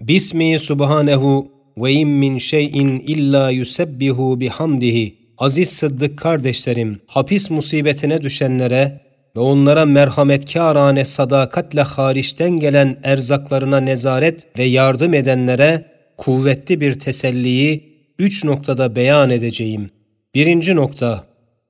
Bismi subhanehu ve in min şeyin illa yusebbihu bihamdihi. Aziz Sıddık kardeşlerim, hapis musibetine düşenlere ve onlara merhametkârane sadakatle hariçten gelen erzaklarına nezaret ve yardım edenlere kuvvetli bir teselliyi üç noktada beyan edeceğim. Birinci nokta,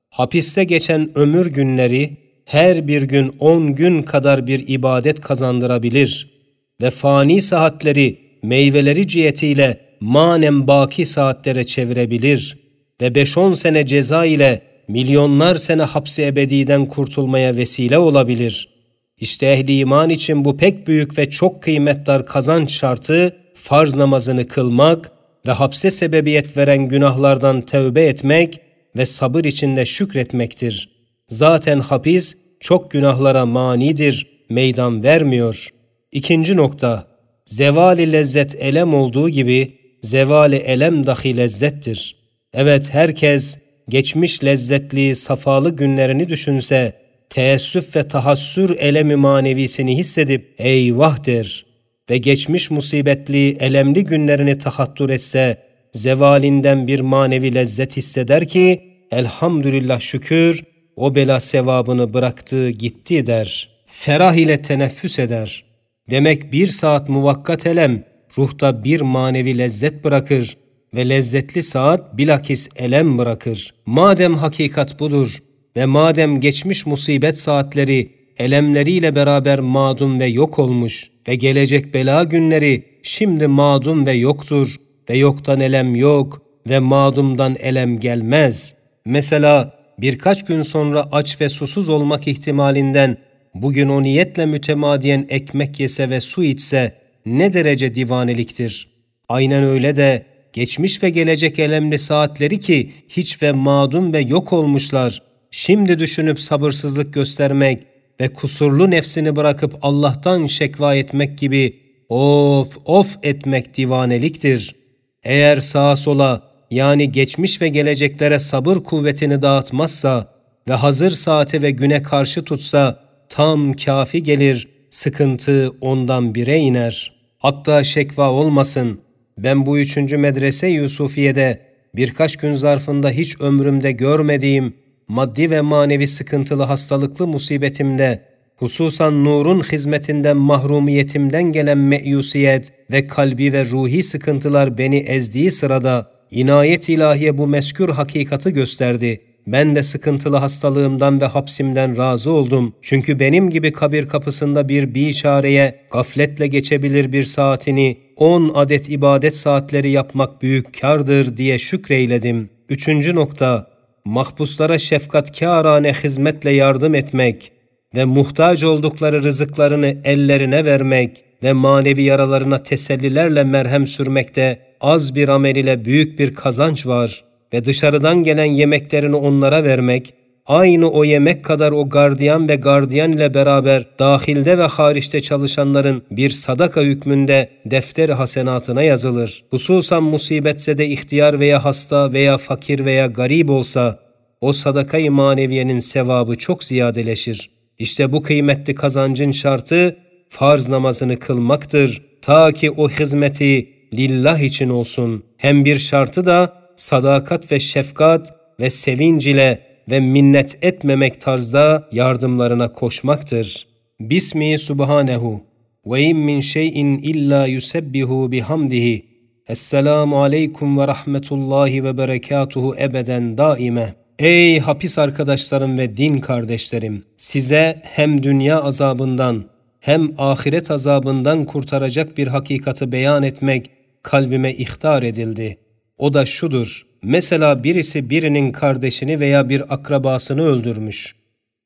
hapiste geçen ömür günleri her bir gün on gün kadar bir ibadet kazandırabilir ve fani saatleri meyveleri cihetiyle manen baki saatlere çevirebilir ve beş on sene ceza ile milyonlar sene hapsi ebediden kurtulmaya vesile olabilir. İşte ehli iman için bu pek büyük ve çok kıymetdar kazanç şartı farz namazını kılmak ve hapse sebebiyet veren günahlardan tövbe etmek ve sabır içinde şükretmektir. Zaten hapis çok günahlara manidir, meydan vermiyor. İkinci nokta, zevali lezzet elem olduğu gibi zevali elem dahi lezzettir. Evet herkes geçmiş lezzetli, safalı günlerini düşünse, teessüf ve tahassür elemi manevisini hissedip eyvah der ve geçmiş musibetli, elemli günlerini tahattür etse, zevalinden bir manevi lezzet hisseder ki, elhamdülillah şükür, o bela sevabını bıraktı gitti der. Ferah ile teneffüs eder. Demek bir saat muvakkat elem, ruhta bir manevi lezzet bırakır ve lezzetli saat bilakis elem bırakır. Madem hakikat budur ve madem geçmiş musibet saatleri elemleriyle beraber madum ve yok olmuş ve gelecek bela günleri şimdi madum ve yoktur ve yoktan elem yok ve madumdan elem gelmez. Mesela birkaç gün sonra aç ve susuz olmak ihtimalinden bugün o niyetle mütemadiyen ekmek yese ve su içse ne derece divaneliktir. Aynen öyle de geçmiş ve gelecek elemli saatleri ki hiç ve madum ve yok olmuşlar, şimdi düşünüp sabırsızlık göstermek ve kusurlu nefsini bırakıp Allah'tan şekva etmek gibi of of etmek divaneliktir. Eğer sağa sola yani geçmiş ve geleceklere sabır kuvvetini dağıtmazsa ve hazır saate ve güne karşı tutsa tam kafi gelir, sıkıntı ondan bire iner. Hatta şekva olmasın, ben bu üçüncü medrese Yusufiye'de birkaç gün zarfında hiç ömrümde görmediğim maddi ve manevi sıkıntılı hastalıklı musibetimde, hususan nurun hizmetinden mahrumiyetimden gelen meyusiyet ve kalbi ve ruhi sıkıntılar beni ezdiği sırada, inayet ilahiye bu meskür hakikati gösterdi. Ben de sıkıntılı hastalığımdan ve hapsimden razı oldum. Çünkü benim gibi kabir kapısında bir biçareye gafletle geçebilir bir saatini, on adet ibadet saatleri yapmak büyük kardır diye şükreyledim. Üçüncü nokta, mahpuslara şefkatkârane hizmetle yardım etmek ve muhtaç oldukları rızıklarını ellerine vermek ve manevi yaralarına tesellilerle merhem sürmekte az bir amel ile büyük bir kazanç var ve dışarıdan gelen yemeklerini onlara vermek, aynı o yemek kadar o gardiyan ve gardiyan ile beraber dahilde ve hariçte çalışanların bir sadaka hükmünde defteri hasenatına yazılır. Hususan musibetse de ihtiyar veya hasta veya fakir veya garip olsa, o sadaka-i maneviyenin sevabı çok ziyadeleşir. İşte bu kıymetli kazancın şartı, farz namazını kılmaktır. Ta ki o hizmeti lillah için olsun. Hem bir şartı da sadakat ve şefkat ve sevinç ile ve minnet etmemek tarzda yardımlarına koşmaktır. Bismi subhanehu ve in min şeyin illa yusebbihu bihamdihi. Esselamu aleykum ve rahmetullahi ve berekatuhu ebeden daime. Ey hapis arkadaşlarım ve din kardeşlerim! Size hem dünya azabından hem ahiret azabından kurtaracak bir hakikati beyan etmek kalbime ihtar edildi. O da şudur. Mesela birisi birinin kardeşini veya bir akrabasını öldürmüş.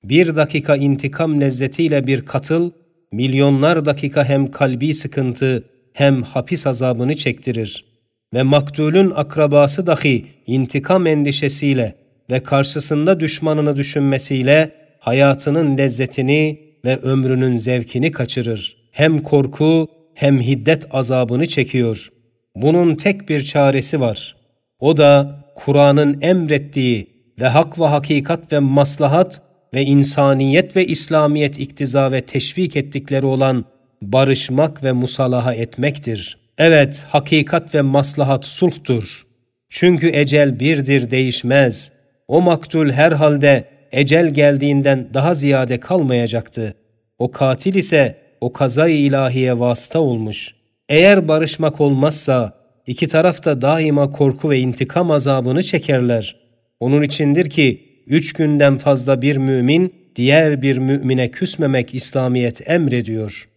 Bir dakika intikam lezzetiyle bir katıl, milyonlar dakika hem kalbi sıkıntı hem hapis azabını çektirir. Ve maktulün akrabası dahi intikam endişesiyle ve karşısında düşmanını düşünmesiyle hayatının lezzetini ve ömrünün zevkini kaçırır. Hem korku hem hiddet azabını çekiyor. Bunun tek bir çaresi var. O da Kur'an'ın emrettiği ve hak ve hakikat ve maslahat ve insaniyet ve İslamiyet iktiza ve teşvik ettikleri olan barışmak ve musalaha etmektir. Evet, hakikat ve maslahat sulhtur. Çünkü ecel birdir değişmez. O maktul herhalde ecel geldiğinden daha ziyade kalmayacaktı. O katil ise o kazayı ilahiye vasıta olmuş. Eğer barışmak olmazsa iki taraf da daima korku ve intikam azabını çekerler. Onun içindir ki üç günden fazla bir mümin diğer bir mümine küsmemek İslamiyet emrediyor.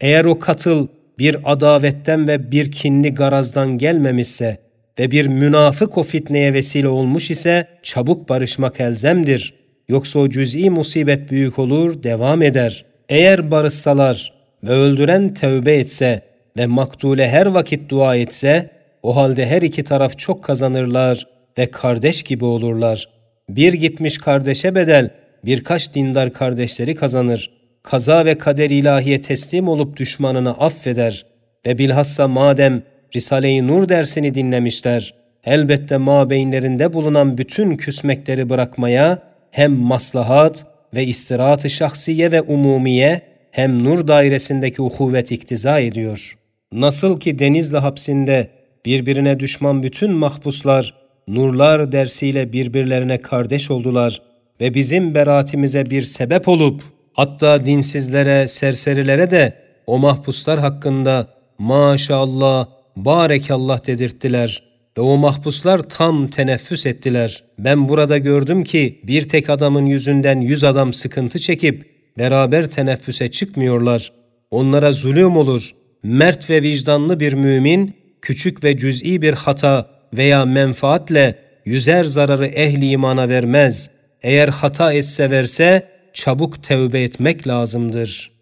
Eğer o katıl bir adavetten ve bir kinli garazdan gelmemişse ve bir münafık o fitneye vesile olmuş ise çabuk barışmak elzemdir. Yoksa o cüz'i musibet büyük olur, devam eder. Eğer barışsalar ve öldüren tövbe etse ve maktule her vakit dua etse, o halde her iki taraf çok kazanırlar ve kardeş gibi olurlar. Bir gitmiş kardeşe bedel, birkaç dindar kardeşleri kazanır. Kaza ve kader ilahiye teslim olup düşmanını affeder. Ve bilhassa madem Risale-i Nur dersini dinlemişler, elbette mabeyinlerinde bulunan bütün küsmekleri bırakmaya hem maslahat ve istirahat-ı şahsiye ve umumiye hem nur dairesindeki uhuvvet iktiza ediyor. Nasıl ki Denizli hapsinde birbirine düşman bütün mahpuslar nurlar dersiyle birbirlerine kardeş oldular ve bizim beraatimize bir sebep olup hatta dinsizlere, serserilere de o mahpuslar hakkında maşallah, barekallah dedirttiler ve o mahpuslar tam teneffüs ettiler. Ben burada gördüm ki bir tek adamın yüzünden yüz adam sıkıntı çekip beraber teneffüse çıkmıyorlar. Onlara zulüm olur. Mert ve vicdanlı bir mümin, küçük ve cüz'i bir hata veya menfaatle yüzer zararı ehli imana vermez. Eğer hata etse verse, çabuk tevbe etmek lazımdır.''